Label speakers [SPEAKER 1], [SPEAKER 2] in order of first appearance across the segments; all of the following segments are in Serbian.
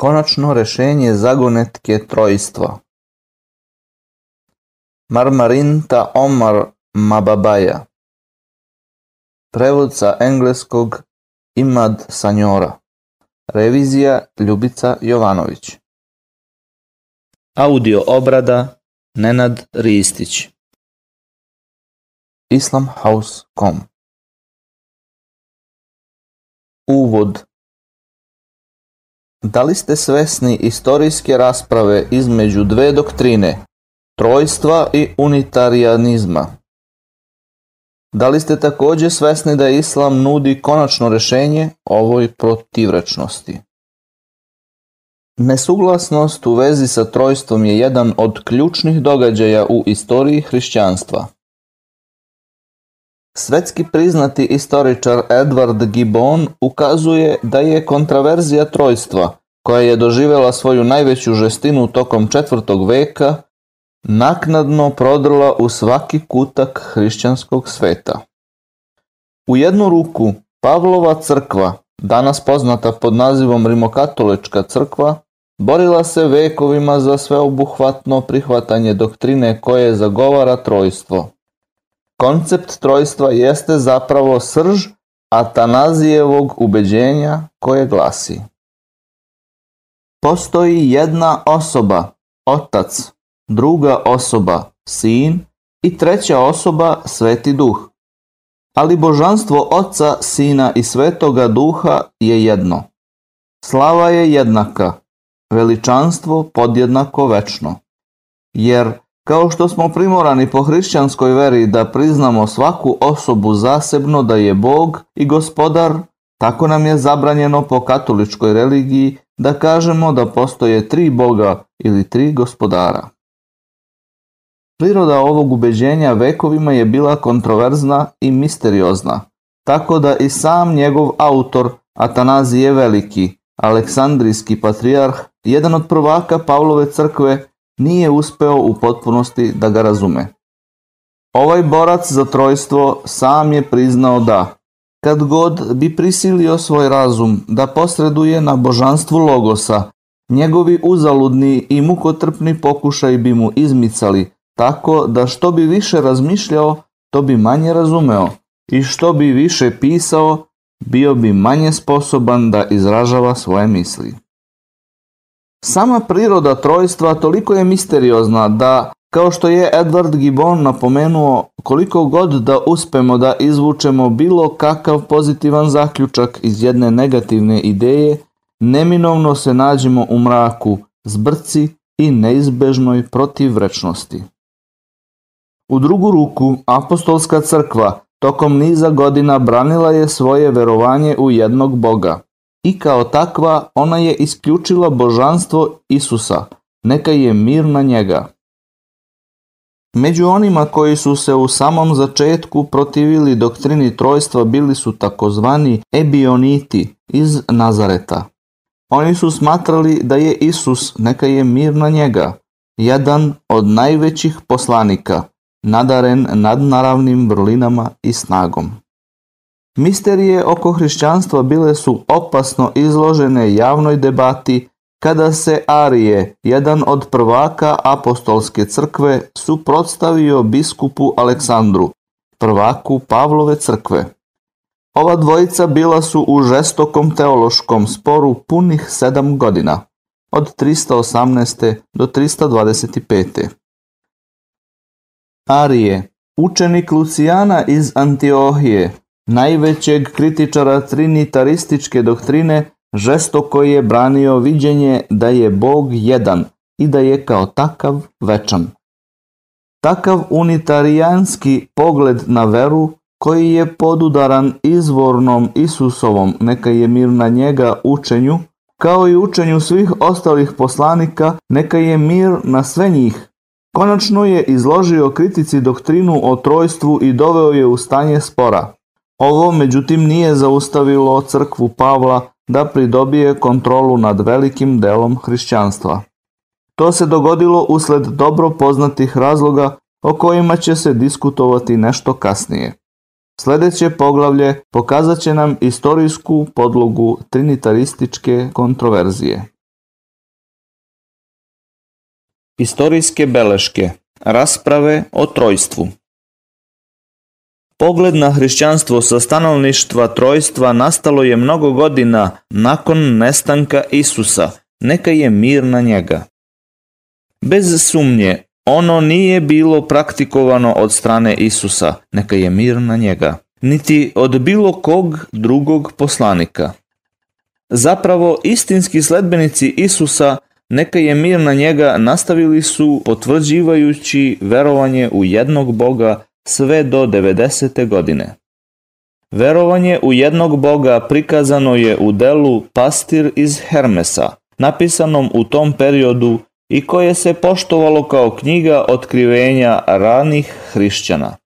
[SPEAKER 1] Konačno rešenje zagonetke trojstva. Marmarinta Omar Mababaja. Prevod sa engleskog Imad Sanjora Revizija Ljubica Jovanović. Audio obrada Nenad Ristić. Islamhouse.com Uvod Da li ste svesni istorijske rasprave između dve doktrine, trojstva i unitarianizma? Da li ste takođe svesni da islam nudi konačno rešenje ovoj protivrečnosti? Nesuglasnost u vezi sa trojstvom je jedan od ključnih događaja u istoriji hrišćanstva. Svetski priznati istoričar Edward Gibbon ukazuje da je kontraverzija trojstva, koja je doživela svoju najveću žestinu tokom četvrtog veka, naknadno prodrla u svaki kutak hrišćanskog sveta. U jednu ruku Pavlova crkva, danas poznata pod nazivom Rimokatolička crkva, borila se vekovima za sveobuhvatno prihvatanje doktrine koje zagovara trojstvo. Koncept trojstva jeste zapravo srž Atanazijevog ubeđenja koje glasi Postoji jedna osoba, otac, druga osoba, sin i treća osoba, sveti duh. Ali božanstvo oca, sina i svetoga duha je jedno. Slava je jednaka, veličanstvo podjednako večno. Jer Kao što smo primorani po hrišćanskoj veri da priznamo svaku osobu zasebno da je Bog i gospodar, tako nam je zabranjeno po katoličkoj religiji da kažemo da postoje tri Boga ili tri gospodara. Priroda ovog ubeđenja vekovima je bila kontroverzna i misteriozna, tako da i sam njegov autor Atanazije Veliki, Aleksandrijski patrijarh, jedan od prvaka Pavlove crkve, nije uspeo u potpunosti da ga razume. Ovaj borac za trojstvo sam je priznao da, kad god bi prisilio svoj razum da posreduje na božanstvu Logosa, njegovi uzaludni i mukotrpni pokušaj bi mu izmicali, tako da što bi više razmišljao, to bi manje razumeo i što bi više pisao, bio bi manje sposoban da izražava svoje misli. Sama priroda trojstva toliko je misteriozna da, kao što je Edward Gibbon napomenuo, koliko god da uspemo da izvučemo bilo kakav pozitivan zaključak iz jedne negativne ideje, neminovno se nađemo u mraku, zbrci i neizbežnoj protivrečnosti. U drugu ruku, apostolska crkva tokom niza godina branila je svoje verovanje u jednog Boga – i kao takva ona je isključila božanstvo Isusa, neka je mir na njega. Među onima koji su se u samom začetku protivili doktrini trojstva bili su takozvani ebioniti iz Nazareta. Oni su smatrali da je Isus, neka je mir na njega, jedan od najvećih poslanika, nadaren nadnaravnim vrlinama i snagom. Misterije oko hrišćanstva bile su opasno izložene javnoj debati kada se Arije, jedan od prvaka apostolske crkve, suprotstavio biskupu Aleksandru, prvaku Pavlove crkve. Ova dvojica bila su u žestokom teološkom sporu punih sedam godina, od 318. do 325. Arije, učenik Lucijana iz Antiohije, najvećeg kritičara trinitarističke doktrine, žestoko je branio viđenje da je Bog jedan i da je kao takav večan. Takav unitarijanski pogled na veru koji je podudaran izvornom Isusovom, neka je mir na njega učenju, kao i učenju svih ostalih poslanika, neka je mir na sve njih. Konačno je izložio kritici doktrinu o trojstvu i doveo je u stanje spora. Ovo međutim nije zaustavilo crkvu Pavla da pridobije kontrolu nad velikim delom hrišćanstva. To se dogodilo usled dobro poznatih razloga o kojima će se diskutovati nešto kasnije. Sledeće poglavlje pokazat će nam istorijsku podlogu trinitarističke kontroverzije. Istorijske beleške Rasprave o trojstvu Pogled na hrišćanstvo sa stanovništva trojstva nastalo je mnogo godina nakon nestanka Isusa, neka je mir na njega. Bez sumnje, ono nije bilo praktikovano od strane Isusa, neka je mir na njega, niti od bilo kog drugog poslanika. Zapravo, istinski sledbenici Isusa, neka je mir na njega, nastavili su potvrđivajući verovanje u jednog Boga sve do 90. godine. Verovanje u jednog Boga prikazano je u delu Pastir iz Hermesa, napisanom u tom periodu i koje se poštovalo kao knjiga otkrivenja ranih hrišćana.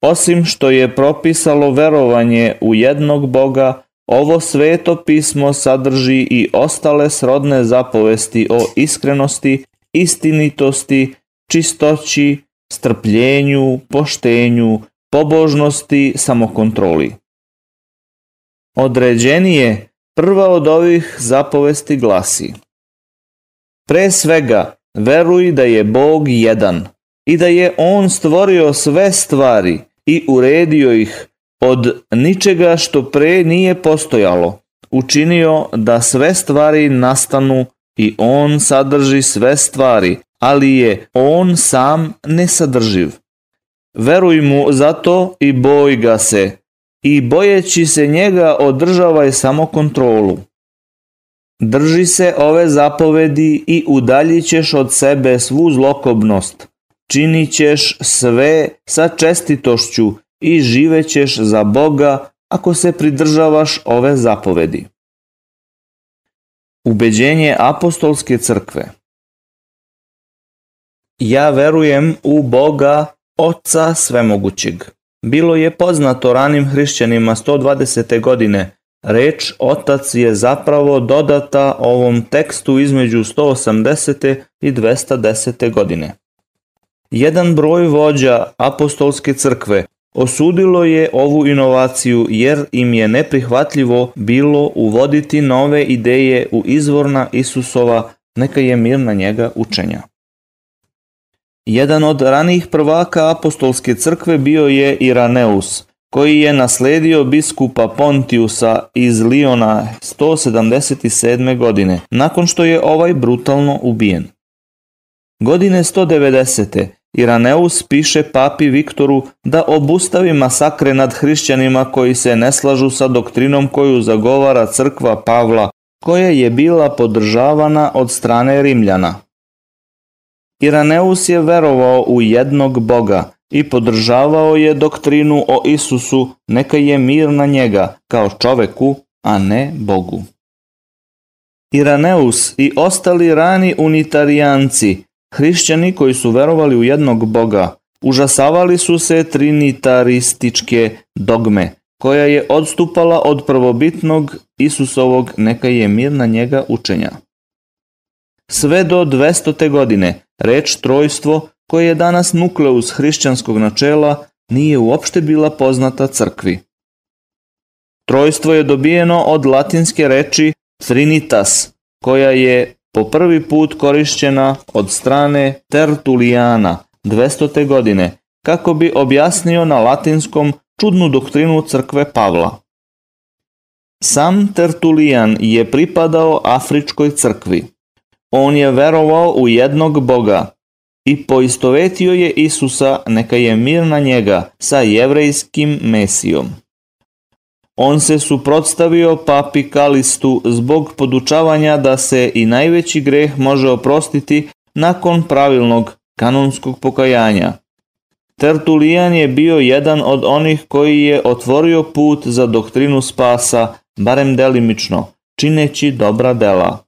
[SPEAKER 1] Osim što je propisalo verovanje u jednog Boga, ovo sveto pismo sadrži i ostale srodne zapovesti o iskrenosti, istinitosti, čistoći, strpljenju, poštenju, pobožnosti, samokontroli. Određenije, prva od ovih zapovesti glasi Pre svega, veruj da je Bog jedan i da je On stvorio sve stvari i uredio ih od ničega što pre nije postojalo, učinio da sve stvari nastanu i On sadrži sve stvari, ali je On sam nesadrživ. Veruj mu zato i boj ga se, i bojeći se njega održavaj samo kontrolu. Drži se ove zapovedi i udaljit ćeš od sebe svu zlokobnost. Činit ćeš sve sa čestitošću i živećeš za Boga ako se pridržavaš ove zapovedi. Ubeđenje apostolske crkve Ja verujem u Boga, Oca Svemogućeg. Bilo je poznato ranim hrišćanima 120. godine Reč otac je zapravo dodata ovom tekstu između 180. i 210. godine. Jedan broj vođa apostolske crkve osudilo je ovu inovaciju jer im je neprihvatljivo bilo uvoditi nove ideje u izvorna Isusova, neka je mir na njega učenja. Jedan od ranijih prvaka apostolske crkve bio je Iraneus – koji je nasledio biskupa Pontiusa iz Liona 177. godine, nakon što je ovaj brutalno ubijen. Godine 190. Iraneus piše papi Viktoru da obustavi masakre nad hrišćanima koji se ne slažu sa doktrinom koju zagovara crkva Pavla, koja je bila podržavana od strane Rimljana. Iraneus je verovao u jednog Boga, i podržavao je doktrinu o Isusu, neka je mir na njega, kao čoveku, a ne Bogu. Iraneus i ostali rani unitarijanci, hrišćani koji su verovali u jednog Boga, užasavali su se trinitarističke dogme, koja je odstupala od prvobitnog Isusovog neka je mir na njega učenja. Sve do 200. godine reč trojstvo koje je danas nukleus hrišćanskog načela, nije uopšte bila poznata crkvi. Trojstvo je dobijeno od latinske reči Trinitas, koja je po prvi put korišćena od strane Tertulijana 200. godine, kako bi objasnio na latinskom čudnu doktrinu crkve Pavla. Sam Tertulijan je pripadao Afričkoj crkvi. On je verovao u jednog Boga, i poistovetio je Isusa, neka je mir na njega, sa jevrejskim mesijom. On se suprotstavio papi Kalistu zbog podučavanja da se i najveći greh može oprostiti nakon pravilnog kanonskog pokajanja. Tertulijan je bio jedan od onih koji je otvorio put za doktrinu spasa, barem delimično, čineći dobra dela.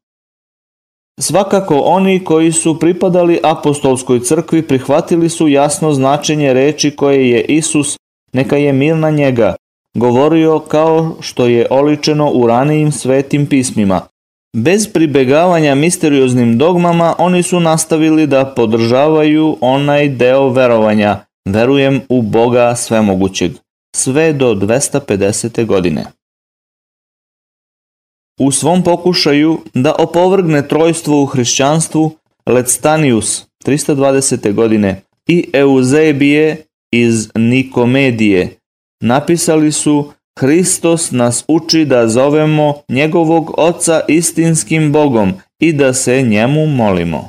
[SPEAKER 1] Svakako oni koji su pripadali apostolskoj crkvi prihvatili su jasno značenje reči koje je Isus, neka je mir na njega, govorio kao što je oličeno u ranijim svetim pismima. Bez pribegavanja misterioznim dogmama oni su nastavili da podržavaju onaj deo verovanja, verujem u Boga svemogućeg, sve do 250. godine. U svom pokušaju da opovrgne trojstvo u hrišćanstvu, Lectanius 320. godine i Eusebije iz Nikomedije napisali su Hristos nas uči da zovemo njegovog oca istinskim Bogom i da se njemu molimo.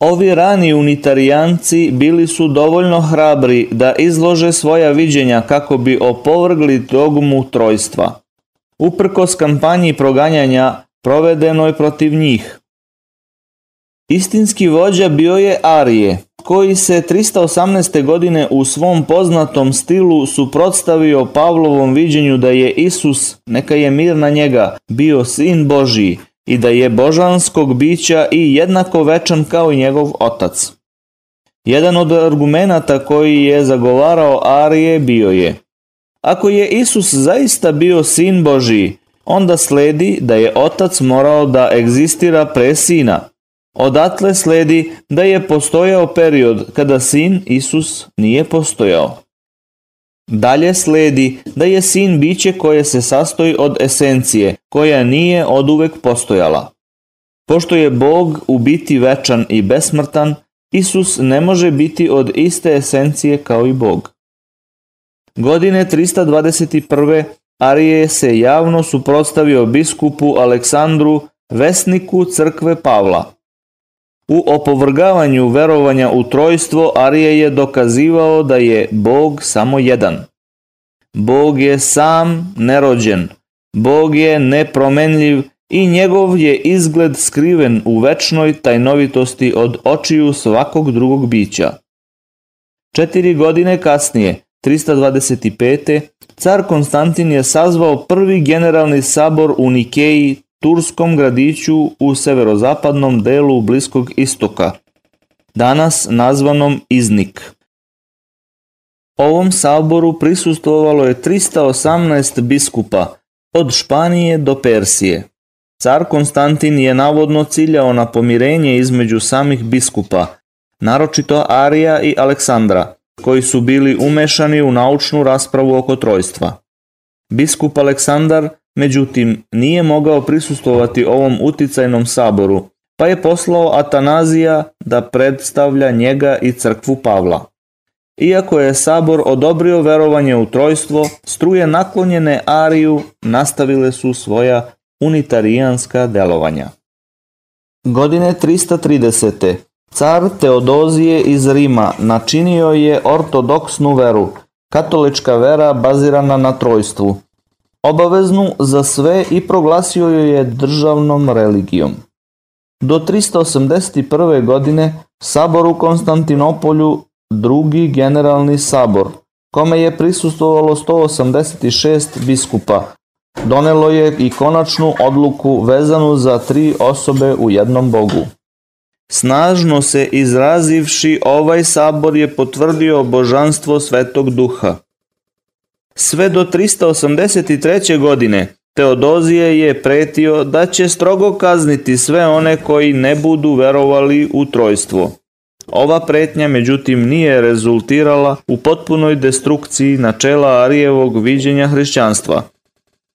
[SPEAKER 1] Ovi rani unitarijanci bili su dovoljno hrabri da izlože svoja viđenja kako bi opovrgli dogmu trojstva. Uprkos kampanji proganjanja provedenoj protiv njih. Istinski vođa bio je Arije, koji se 318. godine u svom poznatom stilu suprotstavio Pavlovom viđenju da je Isus, neka je mir na njega, bio sin Božiji i da je božanskog bića i jednako večan kao i njegov otac. Jedan od argumenata koji je zagovarao Arije bio je Ako je Isus zaista bio sin Božiji, onda sledi da je otac morao da egzistira pre sina. Odatle sledi da je postojao period kada sin Isus nije postojao. Dalje sledi da je sin biće koje se sastoji od esencije, koja nije oduvek postojala. Pošto je Bog u biti večan i besmrtan, Isus ne može biti od iste esencije kao i Bog. Godine 321. Arije se javno suprotstavio biskupu Aleksandru, vesniku crkve Pavla. U opovrgavanju verovanja u trojstvo Arije je dokazivao da je Bog samo jedan. Bog je sam nerođen, Bog je nepromenljiv i njegov je izgled skriven u večnoj tajnovitosti od očiju svakog drugog bića. Četiri godine kasnije, 325. car Konstantin je sazvao prvi generalni sabor u Nikeji turskom gradiću u severozapadnom delu Bliskog istoka, danas nazvanom Iznik. Ovom saboru prisustvovalo je 318 biskupa, od Španije do Persije. Car Konstantin je navodno ciljao na pomirenje između samih biskupa, naročito Arija i Aleksandra, koji su bili umešani u naučnu raspravu oko trojstva. Biskup Aleksandar Međutim, nije mogao prisustovati ovom uticajnom saboru, pa je poslao Atanazija da predstavlja njega i crkvu Pavla. Iako je sabor odobrio verovanje u trojstvo, struje naklonjene Ariju nastavile su svoja unitarijanska delovanja. Godine 330. Car Teodozije iz Rima načinio je ortodoksnu veru, katolička vera bazirana na trojstvu, obaveznu za sve i proglasio joj je državnom religijom. Do 381. godine sabor u Konstantinopolju, drugi generalni sabor, kome je prisustovalo 186 biskupa, donelo je i konačnu odluku vezanu za tri osobe u jednom bogu. Snažno se izrazivši, ovaj sabor je potvrdio božanstvo Svetog Duha. Sve do 383. godine Teodozije je pretio da će strogo kazniti sve one koji ne budu verovali u trojstvo. Ova pretnja međutim nije rezultirala u potpunoj destrukciji načela Arijevog viđenja hrišćanstva.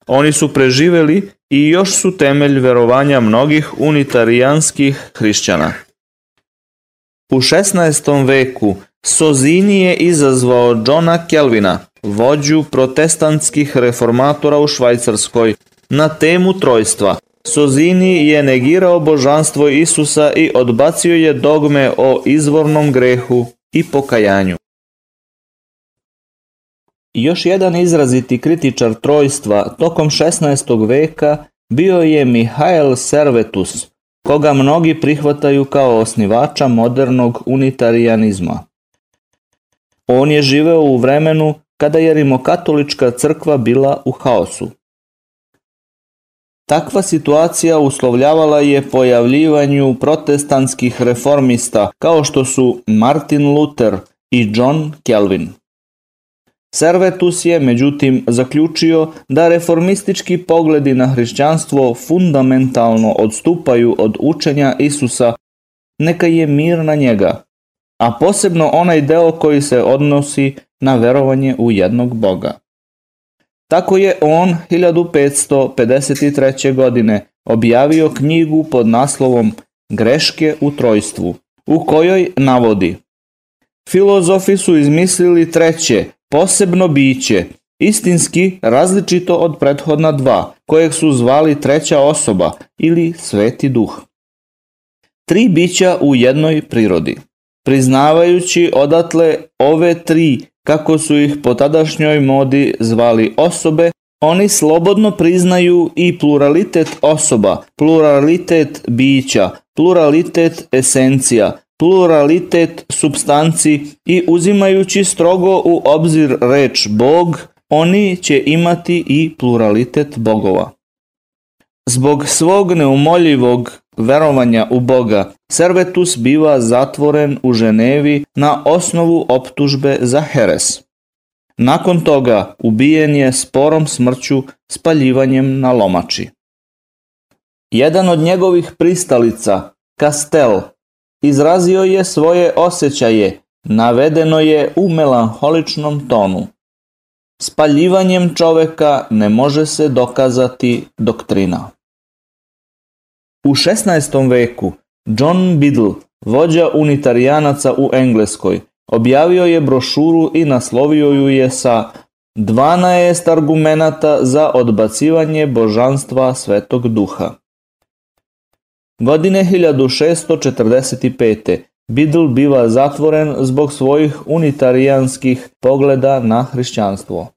[SPEAKER 1] Oni su preživeli i još su temelj verovanja mnogih unitarijanskih hrišćana. U 16. veku Sozini je izazvao Johna Kelvina, vođu protestantskih reformatora u Švajcarskoj, na temu trojstva. Sozini je negirao božanstvo Isusa i odbacio je dogme o izvornom grehu i pokajanju. Još jedan izraziti kritičar trojstva tokom 16. veka bio je Mihael Servetus, koga mnogi prihvataju kao osnivača modernog unitarijanizma. On je živeo u vremenu kada je rimokatolička crkva bila u haosu. Takva situacija uslovljavala je pojavljivanju protestantskih reformista kao što su Martin Luther i John Kelvin. Servetus je, međutim, zaključio da reformistički pogledi na hrišćanstvo fundamentalno odstupaju od učenja Isusa, neka je mir na njega, a posebno onaj deo koji se odnosi na verovanje u jednog Boga. Tako je on 1553. godine objavio knjigu pod naslovom greške u trojstvu, u kojoj navodi Filozofi su izmislili treće, posebno biće, istinski različito od prethodna dva, kojeg su zvali treća osoba ili sveti duh. Tri bića u jednoj prirodi. Priznavajući odatle ove tri, kako su ih po tadašnjoj modi zvali osobe, oni slobodno priznaju i pluralitet osoba, pluralitet bića, pluralitet esencija, pluralitet substanci i uzimajući strogo u obzir reč Bog, oni će imati i pluralitet bogova. Zbog svog neumoljivog verovanja u Boga, Servetus biva zatvoren u Ženevi na osnovu optužbe za heres. Nakon toga ubijen je sporom smrću spaljivanjem na lomači. Jedan od njegovih pristalica, Kastel, izrazio je svoje osjećaje, navedeno je u melanholičnom tonu. Spaljivanjem čoveka ne može se dokazati doktrina. U 16. veku John Biddle, vođa unitarijanaca u Engleskoj, objavio je brošuru i naslovio ju je sa 12 argumenata za odbacivanje božanstva Svetog Duha. Godine 1645. Biddle biva zatvoren zbog svojih unitarijanskih pogleda na hrišćanstvo.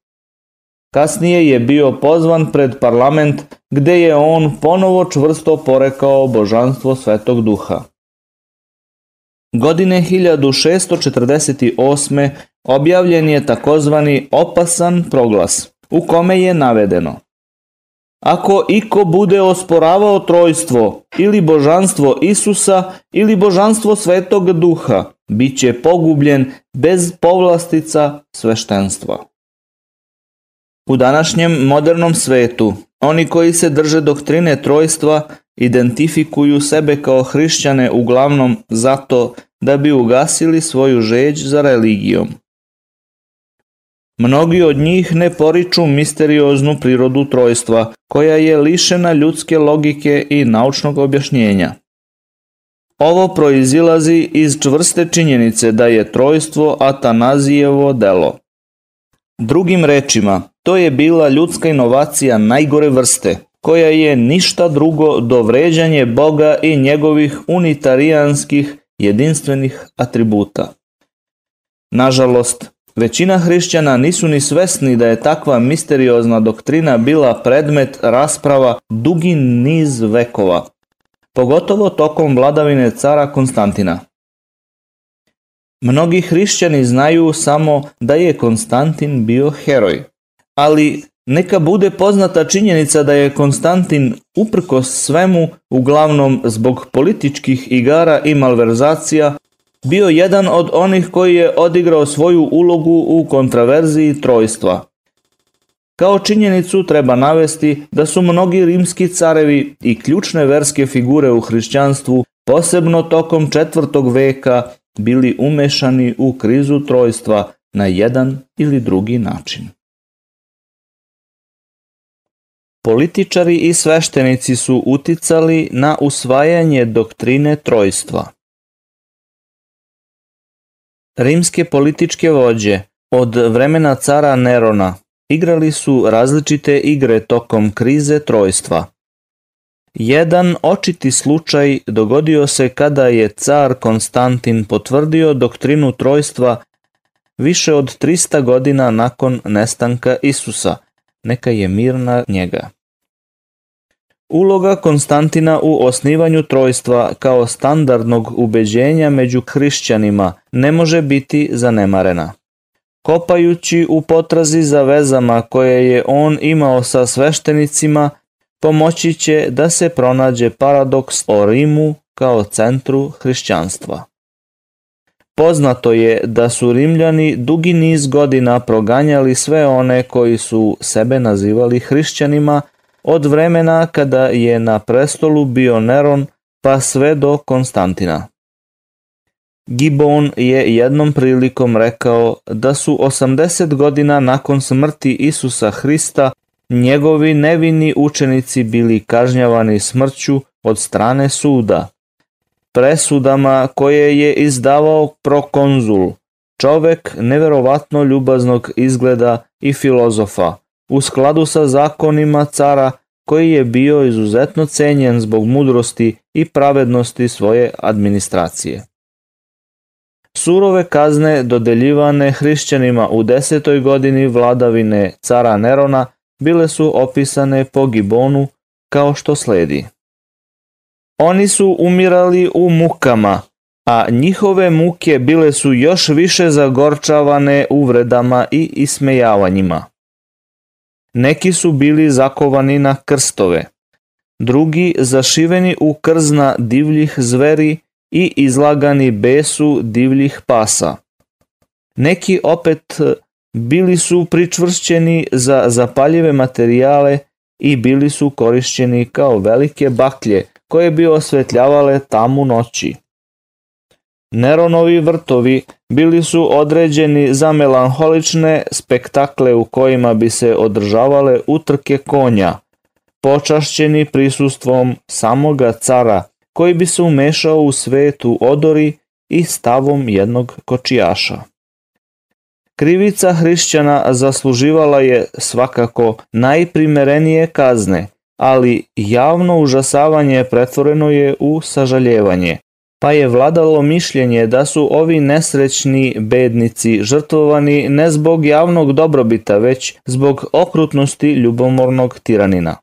[SPEAKER 1] Kasnije je bio pozvan pred parlament gde je on ponovo čvrsto porekao božanstvo Svetog Duha. Godine 1648. objavljen je takozvani opasan proglas, u kome je navedeno Ako iko bude osporavao trojstvo ili božanstvo Isusa ili božanstvo Svetog Duha, bit će pogubljen bez povlastica sveštenstva. U današnjem modernom svetu, oni koji se drže doktrine trojstva identifikuju sebe kao hrišćane uglavnom zato da bi ugasili svoju žeđ za religijom. Mnogi od njih ne poriču misterioznu prirodu trojstva, koja je lišena ljudske logike i naučnog objašnjenja. Ovo proizilazi iz čvrste činjenice da je trojstvo Atanazijevo delo. Drugim rečima, to je bila ljudska inovacija najgore vrste, koja je ništa drugo do vređanje Boga i njegovih unitarijanskih jedinstvenih atributa. Nažalost, većina hrišćana nisu ni svesni da je takva misteriozna doktrina bila predmet rasprava dugi niz vekova, pogotovo tokom vladavine cara Konstantina. Mnogi hrišćani znaju samo da je Konstantin bio heroj, ali neka bude poznata činjenica da je Konstantin uprkos svemu, uglavnom zbog političkih igara i malverzacija, bio jedan od onih koji je odigrao svoju ulogu u kontraverziji trojstva. Kao činjenicu treba navesti da su mnogi rimski carevi i ključne verske figure u hrišćanstvu, posebno tokom četvrtog veka, bili umešani u krizu trojstva na jedan ili drugi način. Političari i sveštenici su uticali na usvajanje doktrine trojstva. Rimske političke vođe od vremena cara Nerona igrali su različite igre tokom krize trojstva. Jedan očiti slučaj dogodio se kada je car Konstantin potvrdio doktrinu trojstva više od 300 godina nakon nestanka Isusa, neka je mirna njega. Uloga Konstantina u osnivanju trojstva kao standardnog ubeđenja među hrišćanima ne može biti zanemarena. Kopajući u potrazi za vezama koje je on imao sa sveštenicima, pomoći će da se pronađe paradoks o Rimu kao centru hrišćanstva. Poznato je da su Rimljani dugi niz godina proganjali sve one koji su sebe nazivali hrišćanima od vremena kada je na prestolu bio Neron pa sve do Konstantina. Gibbon je jednom prilikom rekao da su 80 godina nakon smrti Isusa Hrista njegovi nevini učenici bili kažnjavani smrću od strane suda. presudama koje je izdavao prokonzul, čovek neverovatno ljubaznog izgleda i filozofa, u skladu sa zakonima cara koji je bio izuzetno cenjen zbog mudrosti i pravednosti svoje administracije. Surove kazne dodeljivane hrišćanima u desetoj godini vladavine cara Nerona bile su opisane po Gibonu kao što sledi. Oni su umirali u mukama, a njihove muke bile su još više zagorčavane uvredama i ismejavanjima. Neki su bili zakovani na krstove, drugi zašiveni u krzna divljih zveri i izlagani besu divljih pasa. Neki opet bili su pričvršćeni za zapaljive materijale i bili su korišćeni kao velike baklje koje bi osvetljavale tamu noći. Neronovi vrtovi bili su određeni za melanholične spektakle u kojima bi se održavale utrke konja, počašćeni prisustvom samoga cara koji bi se umešao u svetu odori i stavom jednog kočijaša. Krivica hrišćana zasluživala je svakako najprimerenije kazne, ali javno užasavanje pretvoreno je u sažaljevanje, pa je vladalo mišljenje da su ovi nesrećni bednici žrtvovani ne zbog javnog dobrobita, već zbog okrutnosti ljubomornog tiranina.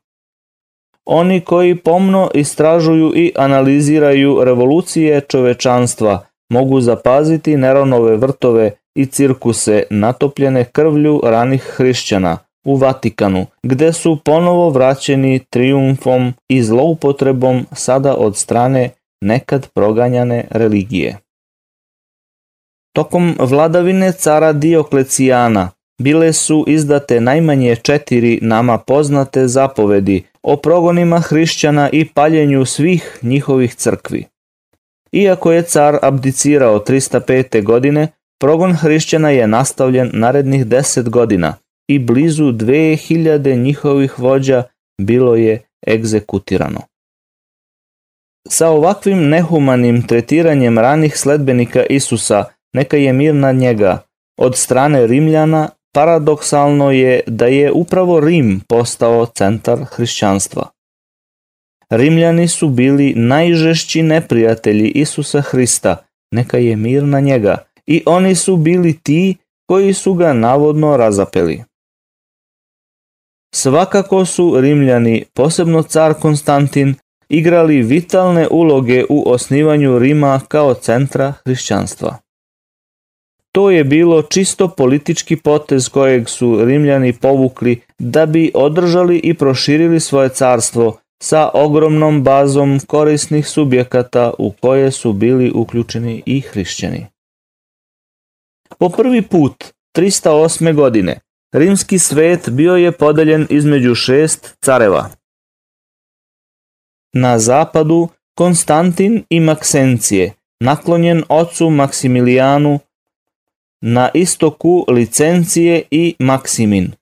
[SPEAKER 1] Oni koji pomno istražuju i analiziraju revolucije čovečanstva mogu zapaziti Neronove vrtove i cirkuse natopljene krvlju ranih hrišćana u Vatikanu, gde su ponovo vraćeni triumfom i zloupotrebom sada od strane nekad proganjane religije. Tokom vladavine cara Dioklecijana bile su izdate najmanje četiri nama poznate zapovedi o progonima hrišćana i paljenju svih njihovih crkvi. Iako je car abdicirao 305. godine, progon hrišćana je nastavljen narednih 10 godina i blizu 2000 njihovih vođa bilo je egzekutirano. Sa ovakvim nehumanim tretiranjem ranih sledbenika Isusa, neka je mir na njega, od strane Rimljana, paradoksalno je da je upravo Rim postao centar hrišćanstva. Rimljani su bili najžešći neprijatelji Isusa Hrista, neka je mir na njega, i oni su bili ti koji su ga navodno razapeli. Svakako su Rimljani, posebno car Konstantin, igrali vitalne uloge u osnivanju Rima kao centra hrišćanstva. To je bilo čisto politički potez kojeg su Rimljani povukli da bi održali i proširili svoje carstvo sa ogromnom bazom korisnih subjekata u koje su bili uključeni i hrišćani. Po prvi put, 308. godine, rimski svet bio je podeljen između šest careva – na zapadu Konstantin i Maksencije, naklonjen ocu Maksimilijanu, na istoku Licencije i Maksimin,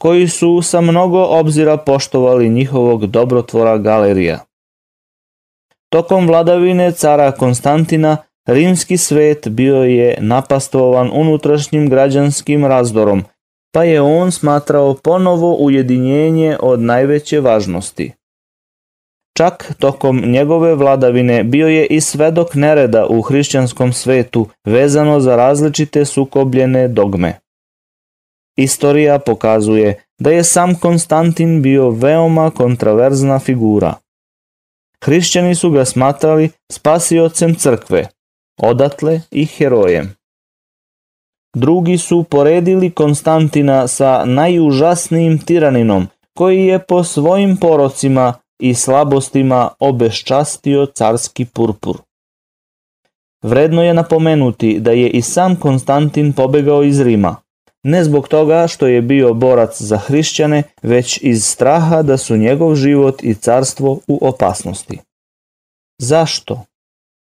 [SPEAKER 1] koji su sa mnogo obzira poštovali njihovog dobrotvora Galerija. Tokom vladavine cara Konstantina, rimski svet bio je napastovan unutrašnjim građanskim razdorom, pa je on smatrao ponovo ujedinjenje od najveće važnosti. Čak tokom njegove vladavine bio je i svedok nereda u hrišćanskom svetu vezano za različite sukobljene dogme. Istorija pokazuje da je sam Konstantin bio veoma kontraverzna figura. Hrišćani su ga smatrali spasiocem crkve, odatle i herojem. Drugi su poredili Konstantina sa najužasnijim tiraninom koji je po svojim porocima i slabostima obeščastio carski purpur. Vredno je napomenuti da je i sam Konstantin pobegao iz Rima, ne zbog toga što je bio borac za hrišćane, već iz straha da su njegov život i carstvo u opasnosti. Zašto?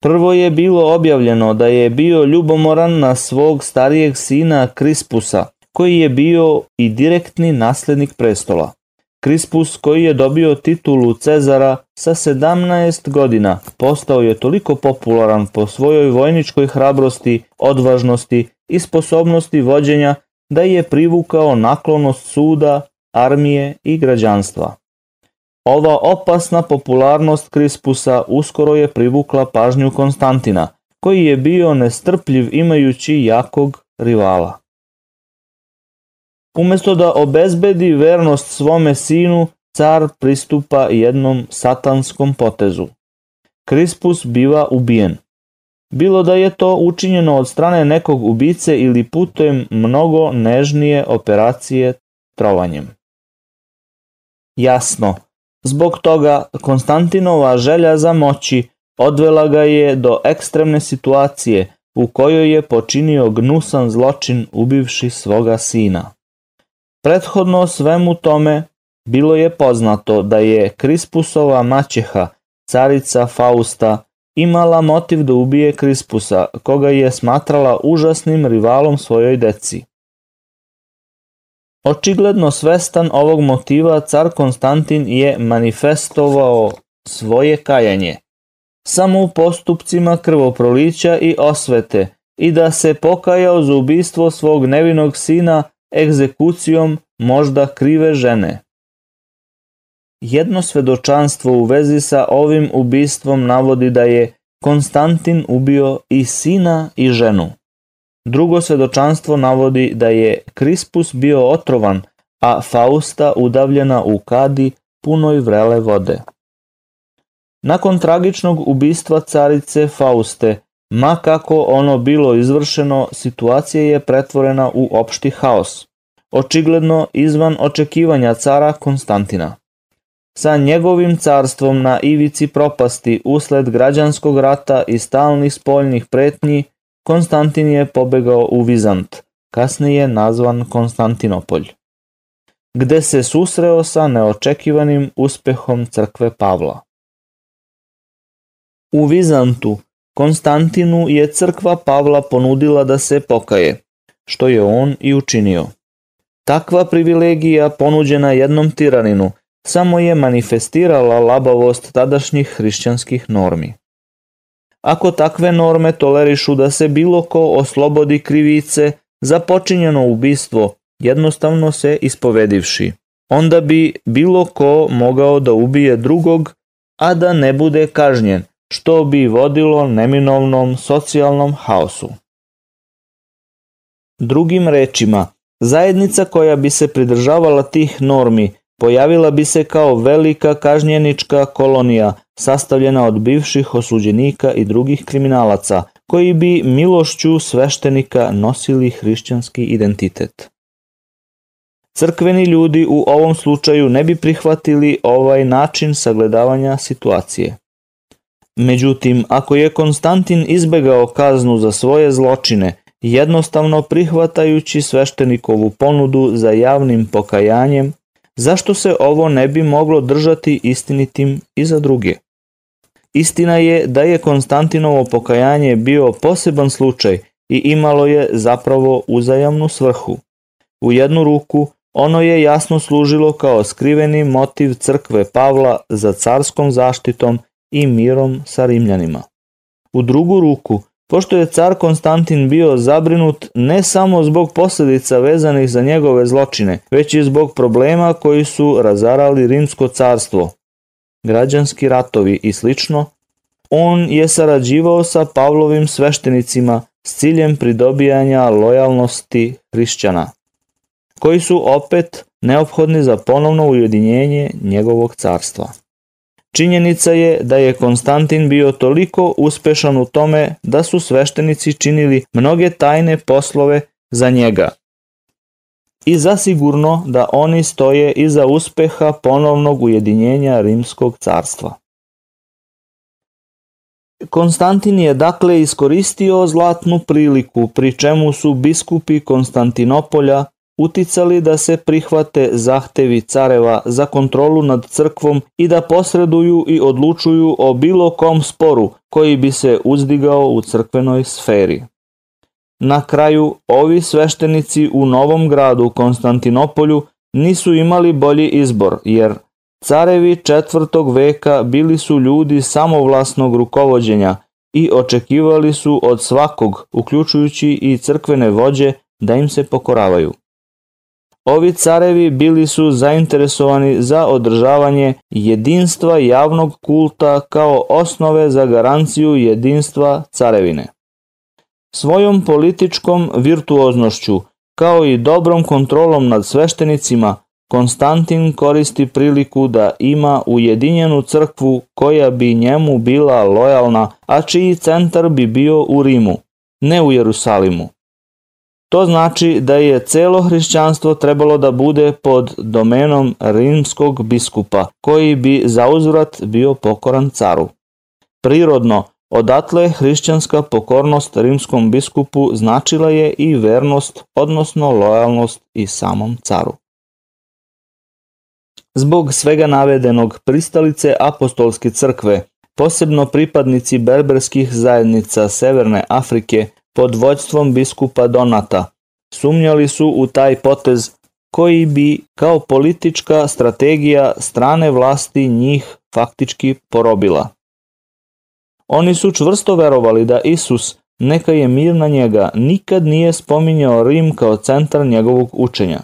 [SPEAKER 1] Prvo je bilo objavljeno da je bio ljubomoran na svog starijeg sina Krispusa, koji je bio i direktni naslednik prestola. Krispus koji je dobio titulu Cezara sa 17 godina postao je toliko popularan po svojoj vojničkoj hrabrosti, odvažnosti i sposobnosti vođenja da je privukao naklonost suda, armije i građanstva. Ova opasna popularnost Krispusa uskoro je privukla pažnju Konstantina, koji je bio nestrpljiv imajući jakog rivala. Umesto da obezbedi vernost svome sinu, car pristupa jednom satanskom potezu. Krispus biva ubijen. Bilo da je to učinjeno od strane nekog ubice ili putem mnogo nežnije operacije trovanjem. Jasno, zbog toga Konstantinova želja za moći odvela ga je do ekstremne situacije u kojoj je počinio gnusan zločin ubivši svoga sina. Prethodno svemu tome bilo je poznato da je Krispusova maćeha, carica Fausta, imala motiv da ubije Krispusa, koga je smatrala užasnim rivalom svojoj deci. Očigledno svestan ovog motiva, car Konstantin je manifestovao svoje kajanje, samo u postupcima krvoprolića i osvete, i da se pokajao za ubistvo svog nevinog sina egzekucijom možda krive žene. Jedno svedočanstvo u vezi sa ovim ubistvom navodi da je Konstantin ubio i sina i ženu. Drugo svedočanstvo navodi da je Krispus bio otrovan, a Fausta udavljena u kadi punoj vrele vode. Nakon tragičnog ubistva carice Fauste, ma kako ono bilo izvršeno, situacija je pretvorena u opšti haos, očigledno izvan očekivanja cara Konstantina. Sa njegovim carstvom na ivici propasti usled građanskog rata i stalnih spoljnih pretnji, Konstantin je pobegao u Vizant, kasnije nazvan Konstantinopolj, gde se susreo sa neočekivanim uspehom crkve Pavla. U Vizantu Konstantinu je crkva Pavla ponudila da se pokaje, što je on i učinio. Takva privilegija ponuđena jednom tiraninu samo je manifestirala labavost tadašnjih hrišćanskih normi. Ako takve norme tolerišu da se bilo ko oslobodi krivice za počinjeno ubistvo, jednostavno se ispovedivši, onda bi bilo ko mogao da ubije drugog, a da ne bude kažnjen, što bi vodilo neminovnom socijalnom haosu. Drugim rečima, zajednica koja bi se pridržavala tih normi pojavila bi se kao velika kažnjenička kolonija sastavljena od bivših osuđenika i drugih kriminalaca koji bi milošću sveštenika nosili hrišćanski identitet. Crkveni ljudi u ovom slučaju ne bi prihvatili ovaj način sagledavanja situacije. Međutim, ako je Konstantin izbegao kaznu za svoje zločine, jednostavno prihvatajući sveštenikovu ponudu za javnim pokajanjem, zašto se ovo ne bi moglo držati istinitim i za druge? Istina je da je Konstantinovo pokajanje bio poseban slučaj i imalo je zapravo uzajamnu svrhu. U jednu ruku ono je jasno služilo kao skriveni motiv crkve Pavla za carskom zaštitom i mirom sa Rimljanima. U drugu ruku, pošto je car Konstantin bio zabrinut ne samo zbog posljedica vezanih za njegove zločine, već i zbog problema koji su razarali rimsko carstvo, građanski ratovi i slično, on je sarađivao sa Pavlovim sveštenicima s ciljem pridobijanja lojalnosti hrišćana, koji su opet neophodni za ponovno ujedinjenje njegovog carstva. Činjenica je da je Konstantin bio toliko uspešan u tome da su sveštenici činili mnoge tajne poslove za njega. I zasigurno da oni stoje iza uspeha ponovnog ujedinjenja Rimskog carstva. Konstantin je dakle iskoristio zlatnu priliku pri čemu su biskupi Konstantinopolja uticali da se prihvate zahtevi careva za kontrolu nad crkvom i da posreduju i odlučuju o bilo kom sporu koji bi se uzdigao u crkvenoj sferi. Na kraju, ovi sveštenici u Novom gradu Konstantinopolju nisu imali bolji izbor, jer carevi četvrtog veka bili su ljudi samovlasnog rukovođenja i očekivali su od svakog, uključujući i crkvene vođe, da im se pokoravaju. Ovi carevi bili su zainteresovani za održavanje jedinstva javnog kulta kao osnove za garanciju jedinstva carevine. Svojom političkom virtuoznošću, kao i dobrom kontrolom nad sveštenicima, Konstantin koristi priliku da ima ujedinjenu crkvu koja bi njemu bila lojalna, a čiji centar bi bio u Rimu, ne u Jerusalimu. To znači da je celo hrišćanstvo trebalo da bude pod domenom rimskog biskupa, koji bi za uzvrat bio pokoran caru. Prirodno, odatle hrišćanska pokornost rimskom biskupu značila je i vernost, odnosno lojalnost i samom caru. Zbog svega navedenog pristalice apostolske crkve, posebno pripadnici berberskih zajednica Severne Afrike, pod vođstvom biskupa Donata. Sumnjali su u taj potez koji bi kao politička strategija strane vlasti njih faktički porobila. Oni su čvrsto verovali da Isus, neka je mir na njega, nikad nije spominjao Rim kao centar njegovog učenja.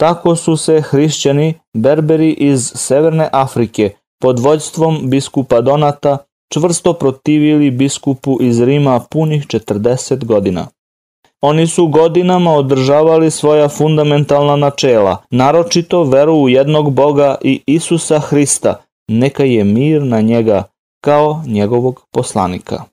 [SPEAKER 1] Tako su se hrišćani, berberi iz Severne Afrike, pod vođstvom biskupa Donata, čvrsto protivili biskupu iz Rima punih 40 godina. Oni su godinama održavali svoja fundamentalna načela, naročito veru u jednog Boga i Isusa Hrista, neka je mir na njega, kao njegovog poslanika.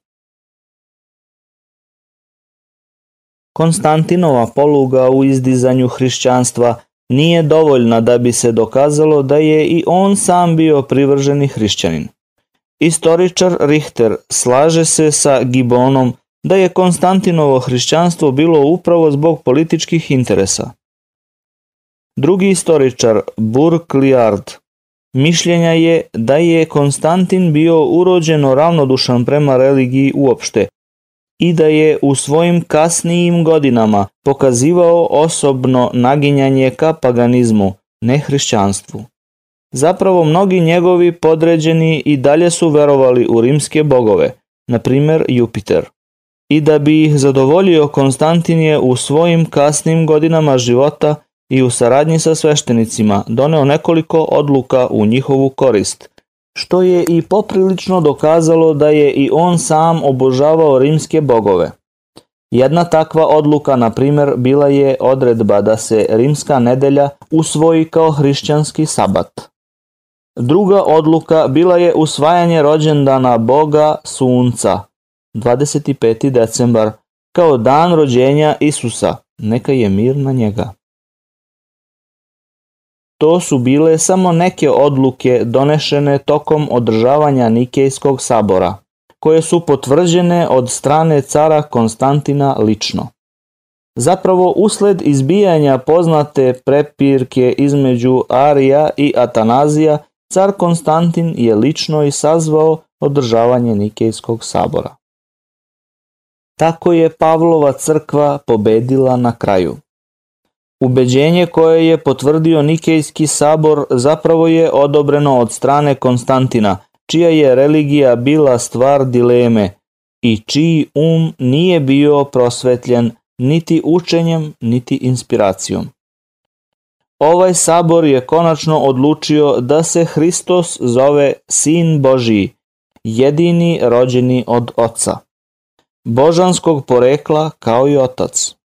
[SPEAKER 1] Konstantinova poluga u izdizanju hrišćanstva nije dovoljna da bi se dokazalo da je i on sam bio privrženi hrišćanin. Istoričar Richter slaže se sa Gibonom da je Konstantinovo hrišćanstvo bilo upravo zbog političkih interesa. Drugi istoričar Burkliard mišljenja je da je Konstantin bio urođeno ravnodušan prema religiji uopšte i da je u svojim kasnijim godinama pokazivao osobno naginjanje ka paganizmu, ne hrišćanstvu. Zapravo mnogi njegovi podređeni i dalje su verovali u rimske bogove, na primer Jupiter. I da bi ih zadovoljio Konstantin je u svojim kasnim godinama života i u saradnji sa sveštenicima doneo nekoliko odluka u njihovu korist, što je i poprilično dokazalo da je i on sam obožavao rimske bogove. Jedna takva odluka, na primer, bila je odredba da se rimska nedelja usvoji kao hrišćanski sabat. Druga odluka bila je usvajanje rođendana Boga Sunca, 25. decembar, kao dan rođenja Isusa, neka je mir na njega. To su bile samo neke odluke donešene tokom održavanja Nikejskog sabora, koje su potvrđene od strane cara Konstantina lično. Zapravo, usled izbijanja poznate prepirke između Arija i Atanazija, car Konstantin je lično i sazvao održavanje Nikejskog sabora. Tako je Pavlova crkva pobedila na kraju. Ubeđenje koje je potvrdio Nikejski sabor zapravo je odobreno od strane Konstantina, čija je religija bila stvar dileme i čiji um nije bio prosvetljen niti učenjem, niti inspiracijom. Ovaj sabor je konačno odlučio da se Hristos zove Sin Božiji, jedini rođeni od Oca. Božanskog porekla kao i Otac.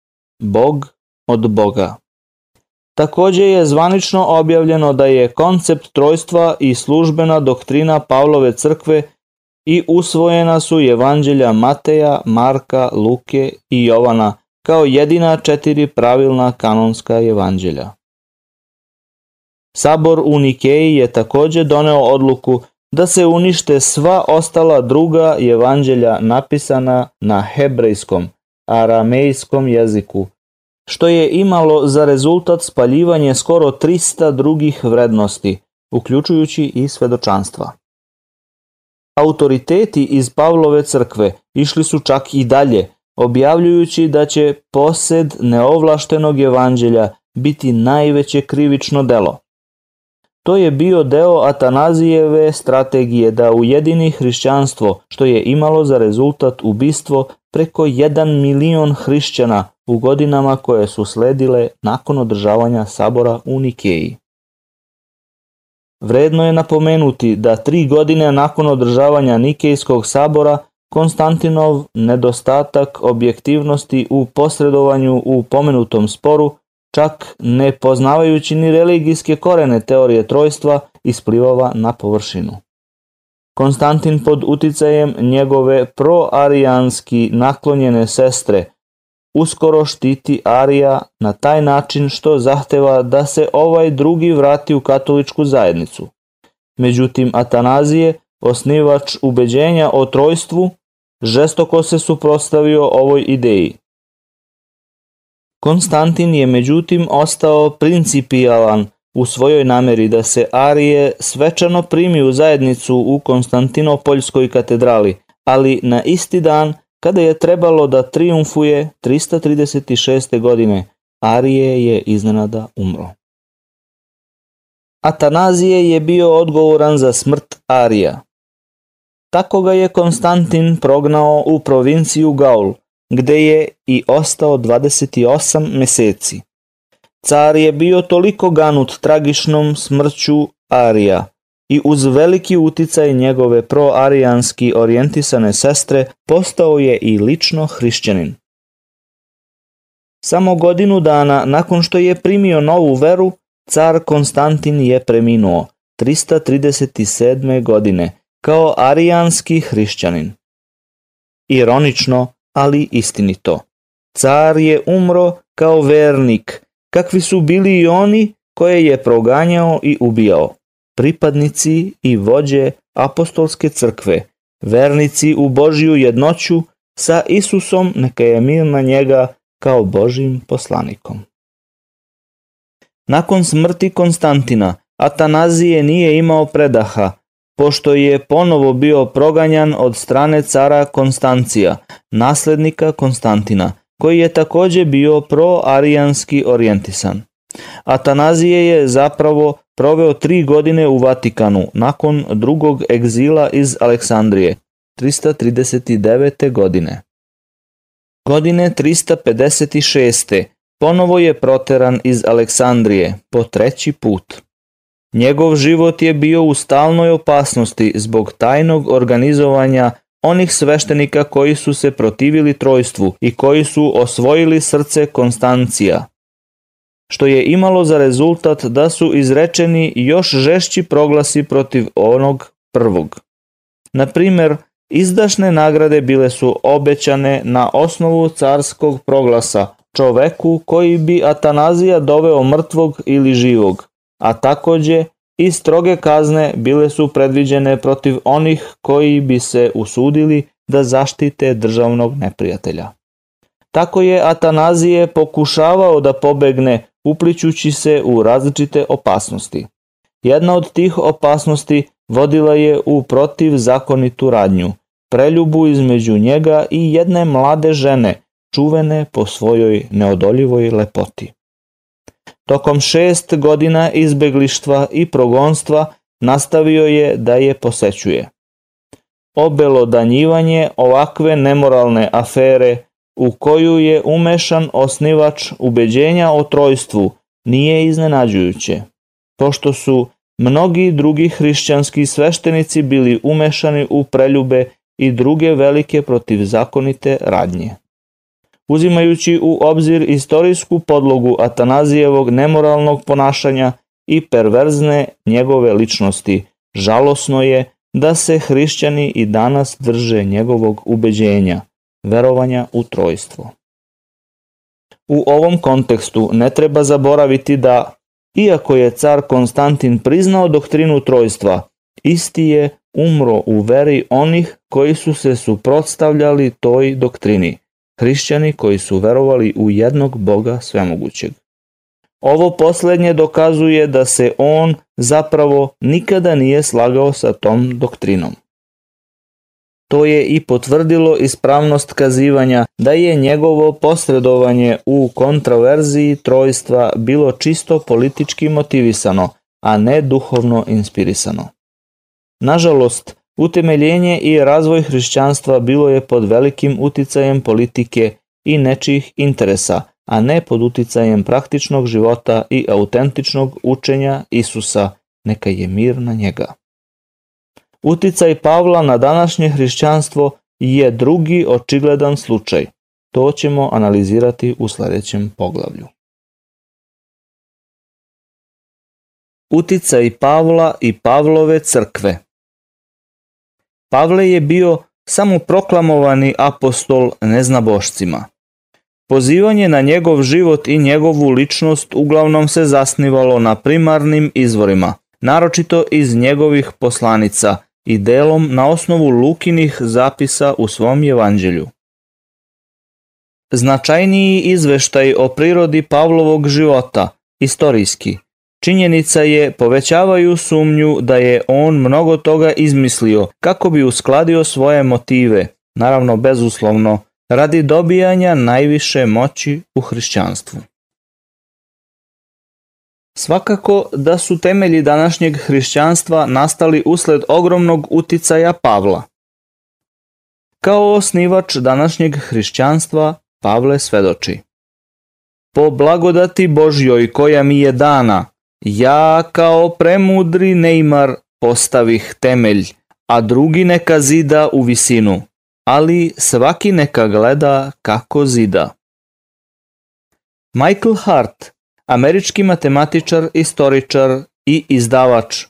[SPEAKER 1] Bog od Boga. Takođe je zvanično objavljeno da je koncept trojstva i službena doktrina Pavlove crkve i usvojena su evanđelja Mateja, Marka, Luke i Jovana kao jedina četiri pravilna kanonska evanđelja. Sabor u Nikeji je takođe doneo odluku da se unište sva ostala druga evanđelja napisana na hebrejskom, aramejskom jeziku, što je imalo za rezultat spaljivanje skoro 300 drugih vrednosti, uključujući i svedočanstva. Autoriteti iz Pavlove crkve išli su čak i dalje, objavljujući da će posed neovlaštenog evanđelja biti najveće krivično delo. To je bio deo Atanazijeve strategije da ujedini hrišćanstvo, što je imalo za rezultat ubistvo preko 1 milion hrišćana u godinama koje su sledile nakon održavanja sabora u Nikeji. Vredno je napomenuti da tri godine nakon održavanja Nikejskog sabora Konstantinov nedostatak objektivnosti u posredovanju u pomenutom sporu, čak ne poznavajući ni religijske korene teorije trojstva, isplivava na površinu. Konstantin pod uticajem njegove proarijanski naklonjene sestre uskoro štiti Arija na taj način što zahteva da se ovaj drugi vrati u katoličku zajednicu. Međutim, Atanazije, osnivač ubeđenja o trojstvu, žestoko se suprostavio ovoj ideji. Konstantin je međutim ostao principijalan u svojoj nameri da se Arije svečano primi u zajednicu u Konstantinopoljskoj katedrali, ali na isti dan kada je trebalo da triumfuje 336. godine, Arije je iznenada umro. Atanazije je bio odgovoran za smrt Arija. Tako ga je Konstantin prognao u provinciju Gaul, gde je i ostao 28 meseci. Car je bio toliko ganut tragičnom smrću Arija i uz veliki uticaj njegove proarijanski orijentisane sestre postao je i lično hrišćanin. Samo godinu dana nakon što je primio novu veru, car Konstantin je preminuo 337. godine kao arijanski hrišćanin. Ironično, ali istinito. Car je umro kao vernik, kakvi su bili i oni koje je proganjao i ubijao. Pripadnici i vođe apostolske crkve, vernici u Božju jednoću sa Isusom neka je mir na njega kao Božim poslanikom. Nakon smrti Konstantina, Atanazije nije imao predaha, pošto je ponovo bio proganjan od strane cara Konstancija, naslednika Konstantina, koji je takođe bio proarijanski orijentisan. Atanazije je zapravo proveo tri godine u Vatikanu nakon drugog egzila iz Aleksandrije, 339. godine. Godine 356. ponovo je proteran iz Aleksandrije po treći put. Njegov život je bio u stalnoj opasnosti zbog tajnog organizovanja onih sveštenika koji su se protivili trojstvu i koji su osvojili srce Konstancija, što je imalo za rezultat da su izrečeni još žešći proglasi protiv onog prvog. Na primer, izdašne nagrade bile su obećane na osnovu carskog proglasa čoveku koji bi Atanazija doveo mrtvog ili živog, a takođe i stroge kazne bile su predviđene protiv onih koji bi se usudili da zaštite državnog neprijatelja. Tako je Atanazije pokušavao da pobegne upličući se u različite opasnosti. Jedna od tih opasnosti vodila je u protivzakonitu radnju, preljubu između njega i jedne mlade žene, čuvene po svojoj neodoljivoj lepoti. Tokom šest godina izbeglištva i progonstva nastavio je da je posećuje. Obelodanjivanje ovakve nemoralne afere u koju je umešan osnivač ubeđenja o trojstvu nije iznenađujuće, pošto su mnogi drugi hrišćanski sveštenici bili umešani u preljube i druge velike protivzakonite radnje. Uzimajući u obzir istorijsku podlogu Atanazijevog nemoralnog ponašanja i perverzne njegove ličnosti, žalosno je da se hrišćani i danas drže njegovog ubeđenja, verovanja u trojstvo. U ovom kontekstu ne treba zaboraviti da, iako je car Konstantin priznao doktrinu trojstva, isti je umro u veri onih koji su se suprotstavljali toj doktrini, hrišćani koji su verovali u jednog Boga svemogućeg. Ovo poslednje dokazuje da se on zapravo nikada nije slagao sa tom doktrinom. To je i potvrdilo ispravnost kazivanja da je njegovo posredovanje u kontraverziji trojstva bilo čisto politički motivisano, a ne duhovno inspirisano. Nažalost, utemeljenje i razvoj hrišćanstva bilo je pod velikim uticajem politike i nečijih interesa, a ne pod uticajem praktičnog života i autentičnog učenja Isusa, neka je mir na njega. Uticaj Pavla na današnje hrišćanstvo je drugi očigledan slučaj. To ćemo analizirati u sledećem poglavlju. Uticaj Pavla i Pavlove crkve Pavle je bio samo proklamovani apostol neznabošcima. Pozivanje na njegov život i njegovu ličnost uglavnom se zasnivalo na primarnim izvorima, naročito iz njegovih poslanica i delom na osnovu Lukinih zapisa u svom evanđelju. Značajniji izveštaj o prirodi Pavlovog života, istorijski, činjenica je povećavaju sumnju da je on mnogo toga izmislio kako bi uskladio svoje motive, naravno bezuslovno, radi dobijanja najviše moći u hrišćanstvu. Svakako da su temelji današnjeg hrišćanstva nastali usled ogromnog uticaja Pavla. Kao osnivač današnjeg hrišćanstva Pavle svedoči. Po blagodati Božjoj koja mi je dana, ja kao premudri Neymar postavih temelj, a drugi neka zida u visinu ali svaki neka gleda kako zida. Michael Hart, američki matematičar, istoričar i izdavač,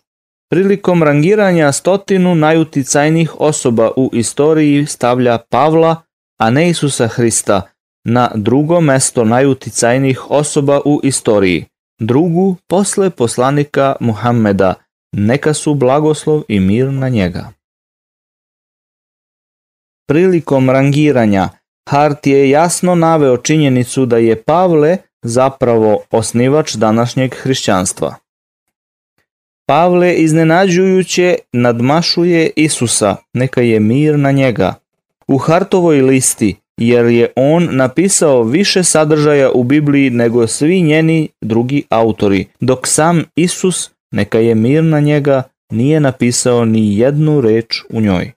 [SPEAKER 1] prilikom rangiranja stotinu najuticajnijih osoba u istoriji stavlja Pavla, a ne Isusa Hrista, na drugo mesto najuticajnijih osoba u istoriji, drugu posle poslanika Muhammeda, neka su blagoslov i mir na njega. Prilikom rangiranja, Hart je jasno naveo činjenicu da je Pavle zapravo osnivač današnjeg hrišćanstva. Pavle iznenađujuće nadmašuje Isusa, neka je mir na njega. U Hartovoj listi, jer je on napisao više sadržaja u Bibliji nego svi njeni drugi autori, dok sam Isus, neka je mir na njega, nije napisao ni jednu reč u njoj.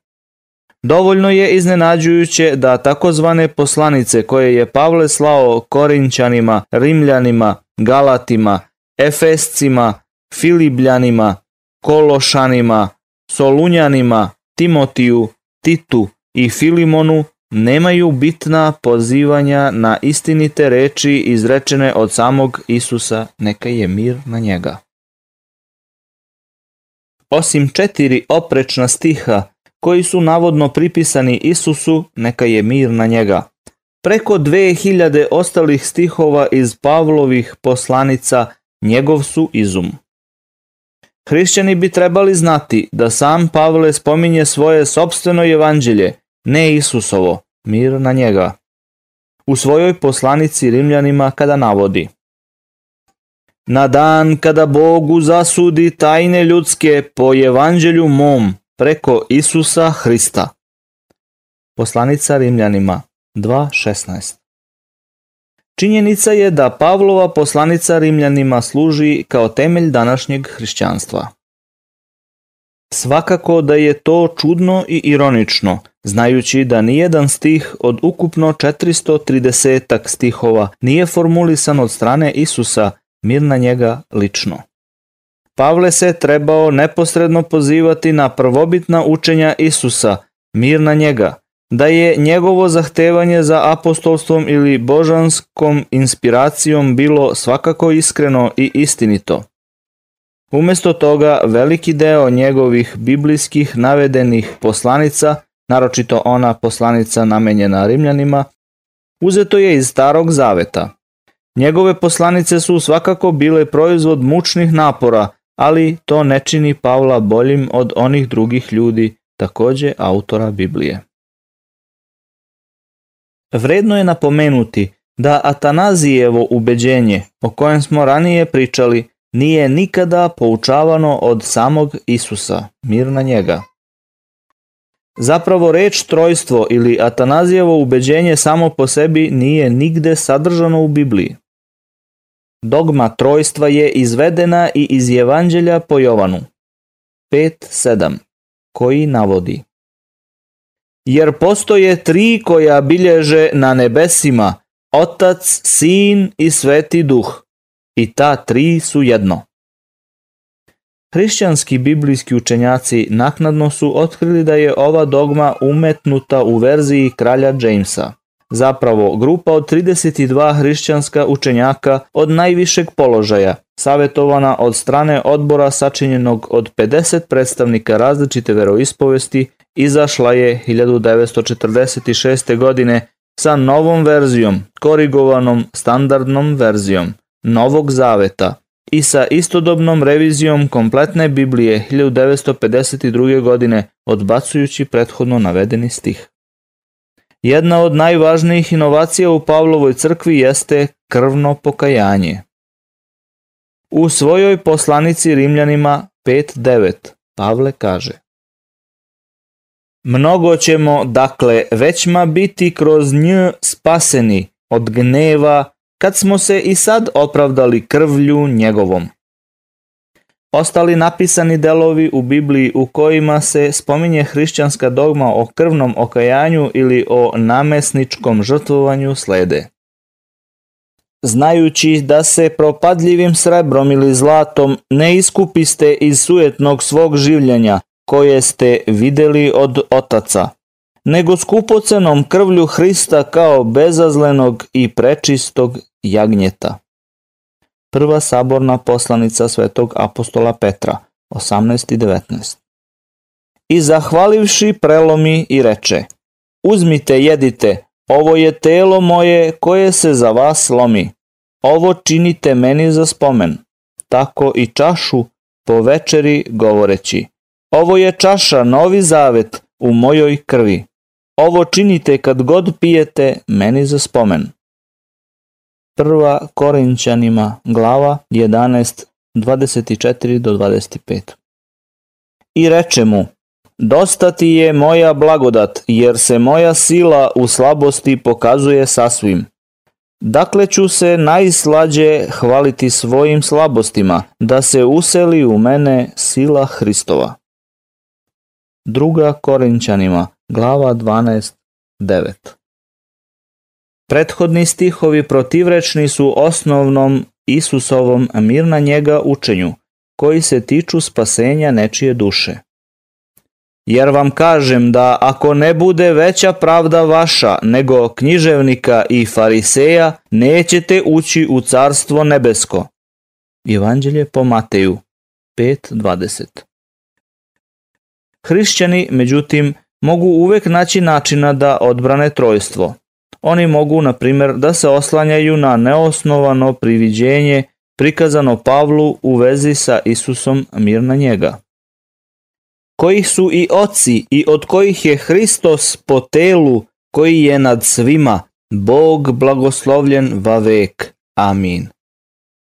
[SPEAKER 1] Dovoljno je iznenađujuće da takozvane poslanice koje je Pavle slao Korinćanima, Rimljanima, Galatima, Efescima, Filibljanima, Kološanima, Solunjanima, Timotiju, Titu i Filimonu nemaju bitna pozivanja na istinite reči izrečene od samog Isusa, neka je mir na njega. Osim četiri oprečna stiha koji su navodno pripisani Isusu, neka je mir na njega. Preko 2000 ostalih stihova iz Pavlovih poslanica njegov su izum. Hrišćani bi trebali znati da sam Pavle spominje svoje sobstveno evanđelje, ne Isusovo, mir na njega. U svojoj poslanici Rimljanima kada navodi Na dan kada Bogu zasudi tajne ljudske po evanđelju mom, preko Isusa Hrista. Poslanica Rimljanima 2.16 Činjenica je da Pavlova poslanica Rimljanima služi kao temelj današnjeg hrišćanstva. Svakako da je to čudno i ironično, znajući da nijedan stih od ukupno 430 stihova nije formulisan od strane Isusa, mir na njega lično. Pavle se trebao neposredno pozivati na prvobitna učenja Isusa, mir na njega, da je njegovo zahtevanje za apostolstvom ili božanskom inspiracijom bilo svakako iskreno i istinito. Umesto toga, veliki deo njegovih biblijskih navedenih poslanica, naročito ona poslanica namenjena Rimljanima, uzeto je iz Starog Zaveta. Njegove poslanice su svakako bile proizvod mučnih napora ali to ne čini Pavla boljim od onih drugih ljudi, takođe autora Biblije. Vredno je napomenuti da Atanazijevo ubeđenje, o kojem smo ranije pričali, nije nikada poučavano od samog Isusa, mir na njega. Zapravo reč trojstvo ili Atanazijevo ubeđenje samo po sebi nije nigde sadržano u Bibliji. Dogma trojstva je izvedena i iz Evanđelja po Jovanu 5.7 koji navodi Jer postoje tri koja bilježe na nebesima, Otac, Sin i Sveti Duh, i ta tri su jedno. Hrišćanski biblijski učenjaci naknadno su otkrili da je ova dogma umetnuta u verziji kralja Jamesa. Zapravo, grupa od 32 hrišćanska učenjaka od najvišeg položaja, savjetovana od strane odbora sačinjenog od 50 predstavnika različite veroispovesti, izašla je 1946. godine sa novom verzijom, korigovanom standardnom verzijom Novog Zaveta i sa istodobnom revizijom kompletne Biblije 1952. godine odbacujući prethodno navedeni stih. Jedna od najvažnijih inovacija u Pavlovoj crkvi jeste krvno pokajanje. U svojoj poslanici Rimljanima 5.9 Pavle kaže Mnogo ćemo, dakle, većma biti kroz nj spaseni od gneva, kad smo se i sad opravdali krvlju njegovom. Ostali napisani delovi u Bibliji u kojima se spominje hrišćanska dogma o krvnom okajanju ili o namesničkom žrtvovanju slede. Znajući da se propadljivim srebrom ili zlatom ne iskupiste iz sujetnog svog življenja koje ste videli od otaca, nego skupocenom krvlju Hrista kao bezazlenog i prečistog jagnjeta. Prva saborna poslanica svetog apostola Petra, 18 i 19. I zahvalivši prelomi i reče, uzmite jedite, ovo je telo moje koje se za vas lomi, ovo činite meni za spomen, tako i čašu po večeri govoreći, ovo je čaša novi zavet u mojoj krvi, ovo činite kad god pijete meni za spomen. Prva Korinćanima glava 11, 24 do 25. I reče mu, dosta ti je moja blagodat, jer se moja sila u slabosti pokazuje sasvim. Dakle ću se najslađe hvaliti svojim slabostima, da se useli u mene sila Hristova. Druga Korinćanima, glava 12, 9. Prethodni stihovi protivrečni su osnovnom Isusovom mir na njega učenju, koji se tiču spasenja nečije duše. Jer vam kažem da ako ne bude veća pravda vaša nego književnika i fariseja, nećete ući u carstvo nebesko. Evanđelje po Mateju 5.20 Hrišćani, međutim, mogu uvek naći načina da odbrane trojstvo. Oni mogu, na primjer, da se oslanjaju na neosnovano priviđenje prikazano Pavlu u vezi sa Isusom mir na njega. Kojih su i oci i od kojih je Hristos po telu koji je nad svima, Bog blagoslovljen va vek. Amin.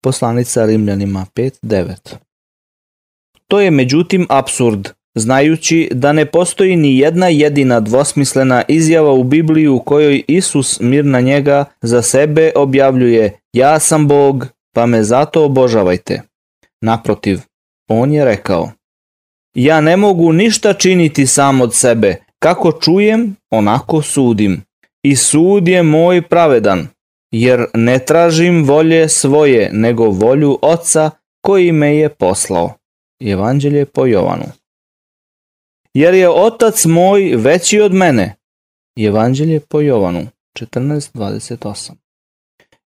[SPEAKER 1] Poslanica Rimljanima 5.9 To je međutim absurd, znajući da ne postoji ni jedna jedina dvosmislena izjava u Bibliji u kojoj Isus mir na njega za sebe objavljuje ja sam Bog, pa me zato obožavajte. Naprotiv, on je rekao ja ne mogu ništa činiti sam od sebe, kako čujem, onako sudim. I sud je moj pravedan, jer ne tražim volje svoje, nego volju Oca koji me je poslao. Evanđelje po Jovanu jer je otac moj veći od mene. Evanđelje po Jovanu 14.28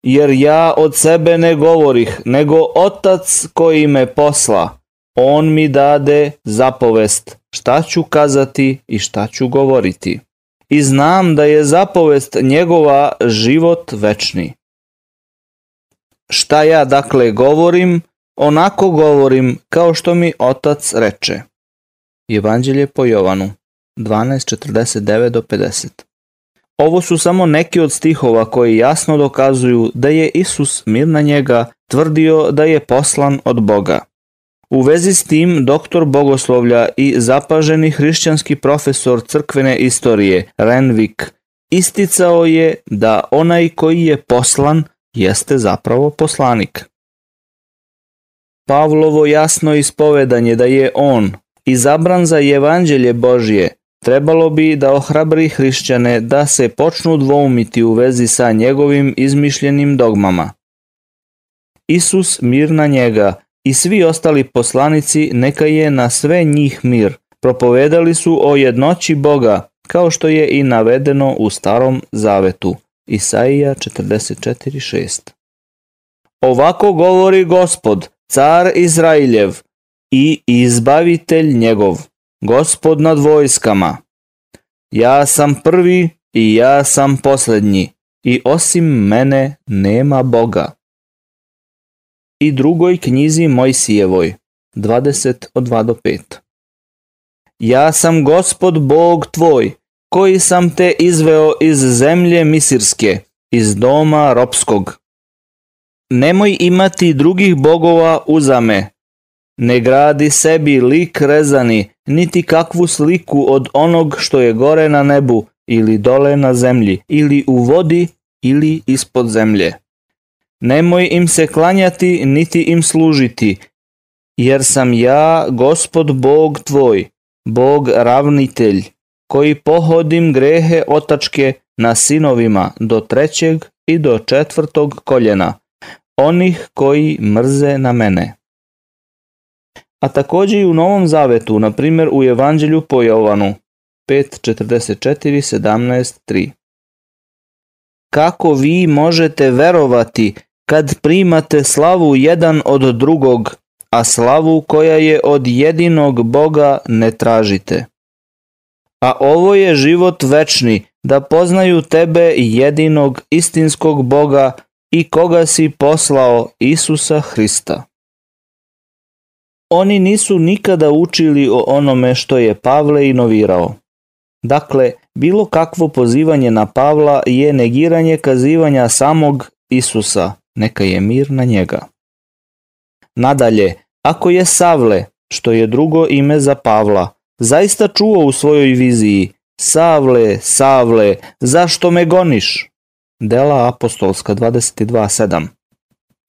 [SPEAKER 1] Jer ja od sebe ne govorih, nego otac koji me posla, on mi dade zapovest šta ću kazati i šta ću govoriti. I znam da je zapovest njegova život večni. Šta ja dakle govorim, onako govorim kao što mi otac reče. Evanđelje po Jovanu 12.49 do 50 Ovo su samo neki od stihova koji jasno dokazuju da je Isus mir na njega tvrdio da je poslan od Boga. U vezi s tim, doktor bogoslovlja i zapaženi hrišćanski profesor crkvene istorije Renvik isticao je da onaj koji je poslan jeste zapravo poslanik. Pavlovo jasno ispovedanje da je on izabran za evanđelje Božje trebalo bi da ohrabri hrišćane da se počnu dvoumiti u vezi sa njegovim izmišljenim dogmama. Isus mir na njega i svi ostali poslanici neka je na sve njih mir. Propovedali su o jednoći Boga, kao što je i navedeno u starom zavetu. Isaija 44.6 Ovako govori gospod, car Izrailjev i izbavitelj njegov, gospod nad vojskama. Ja sam prvi i ja sam posljednji i osim mene nema Boga i drugoj knjizi Mojsijevoj, 20 od 2 do 5. Ja sam gospod Bog tvoj, koji sam te izveo iz zemlje Misirske, iz doma ropskog. Nemoj imati drugih bogova uzame. Ne gradi sebi lik rezani, niti kakvu sliku od onog što je gore na nebu, ili dole na zemlji, ili u vodi, ili ispod zemlje. Nemoj im se klanjati niti im služiti, jer sam ja gospod Bog tvoj, Bog ravnitelj, koji pohodim grehe otačke na sinovima do trećeg i do četvrtog koljena, onih koji mrze na mene. A također i u Novom Zavetu, na primjer u Evanđelju po Jovanu 5.44.17.3. Kako vi možete verovati kad primate slavu jedan od drugog, a slavu koja je od jedinog Boga ne tražite. A ovo je život večni, da poznaju tebe jedinog istinskog Boga i koga si poslao Isusa Hrista. Oni nisu nikada učili o onome što je Pavle inovirao. Dakle, bilo kakvo pozivanje na Pavla je negiranje kazivanja samog Isusa, neka je mir na njega. Nadalje, ako je Savle, što je drugo ime za Pavla, zaista čuo u svojoj viziji Savle, Savle, zašto me goniš? Dela apostolska 22.7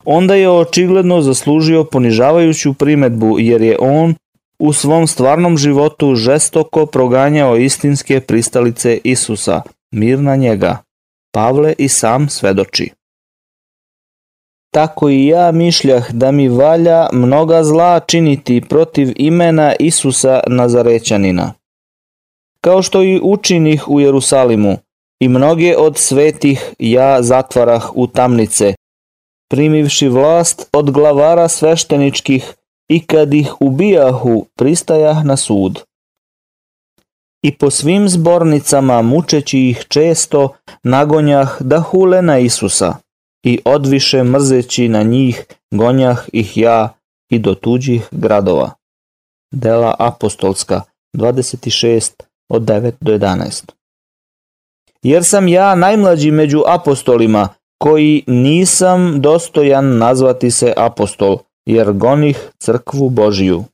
[SPEAKER 1] Onda je očigledno zaslužio ponižavajuću primetbu jer je on u svom stvarnom životu žestoko proganjao istinske pristalice Isusa, mir na njega. Pavle i sam svedoči tako i ja mišljah da mi valja mnoga zla činiti protiv imena Isusa Nazarećanina. Kao što i učinih u Jerusalimu, i mnoge od svetih ja zatvarah u tamnice, primivši vlast od glavara svešteničkih i kad ih ubijahu pristajah na sud. I po svim zbornicama mučeći ih često nagonjah da hule na Isusa i odviše mrzeći na njih gonjah ih ja i do tuđih gradova. Dela apostolska 26 od 9 do 11. Jer sam ja najmlađi među apostolima, koji nisam dostojan nazvati se apostol, jer gonih crkvu Božiju.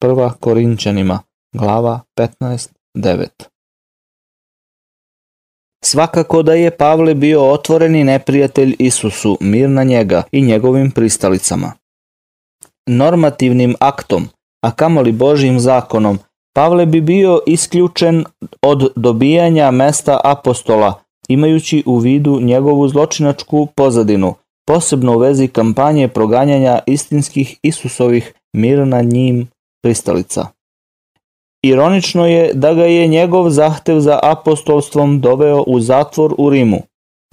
[SPEAKER 1] Prva Korinčanima, glava 15, 9. Svakako da je Pavle bio otvoreni neprijatelj Isusu, mir na njega i njegovim pristalicama. Normativnim aktom, a kamoli Božjim zakonom, Pavle bi bio isključen od dobijanja mesta apostola, imajući u vidu njegovu zločinačku pozadinu, posebno u vezi kampanje proganjanja istinskih Isusovih mir na njim pristalica. Ironično je da ga je njegov zahtev za apostolstvom doveo u zatvor u Rimu,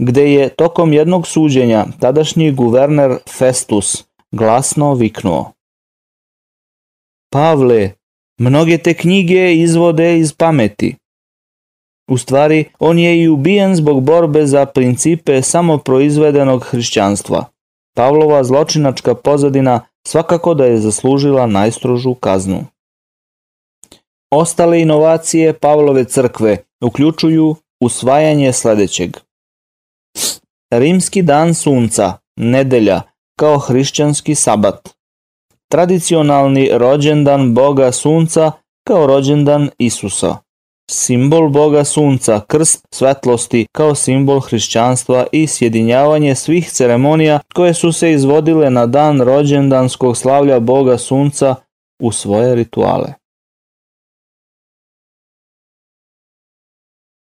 [SPEAKER 1] gde je tokom jednog suđenja tadašnji guverner Festus glasno viknuo. Pavle, mnoge te knjige izvode iz pameti. U stvari, on je i ubijen zbog borbe za principe samoproizvedenog hrišćanstva. Pavlova zločinačka pozadina svakako da je zaslužila najstrožu kaznu. Ostale inovacije Pavlove crkve uključuju usvajanje sljedećeg. Rimski dan sunca, nedelja, kao hrišćanski sabat. tradicionalni rođendan Boga Sunca kao rođendan Isusa. Simbol Boga Sunca, krst svetlosti kao simbol hrišćanstva i sjedinjavanje svih ceremonija koje su se izvodile na dan rođendanskog slavlja Boga Sunca u svoje rituale.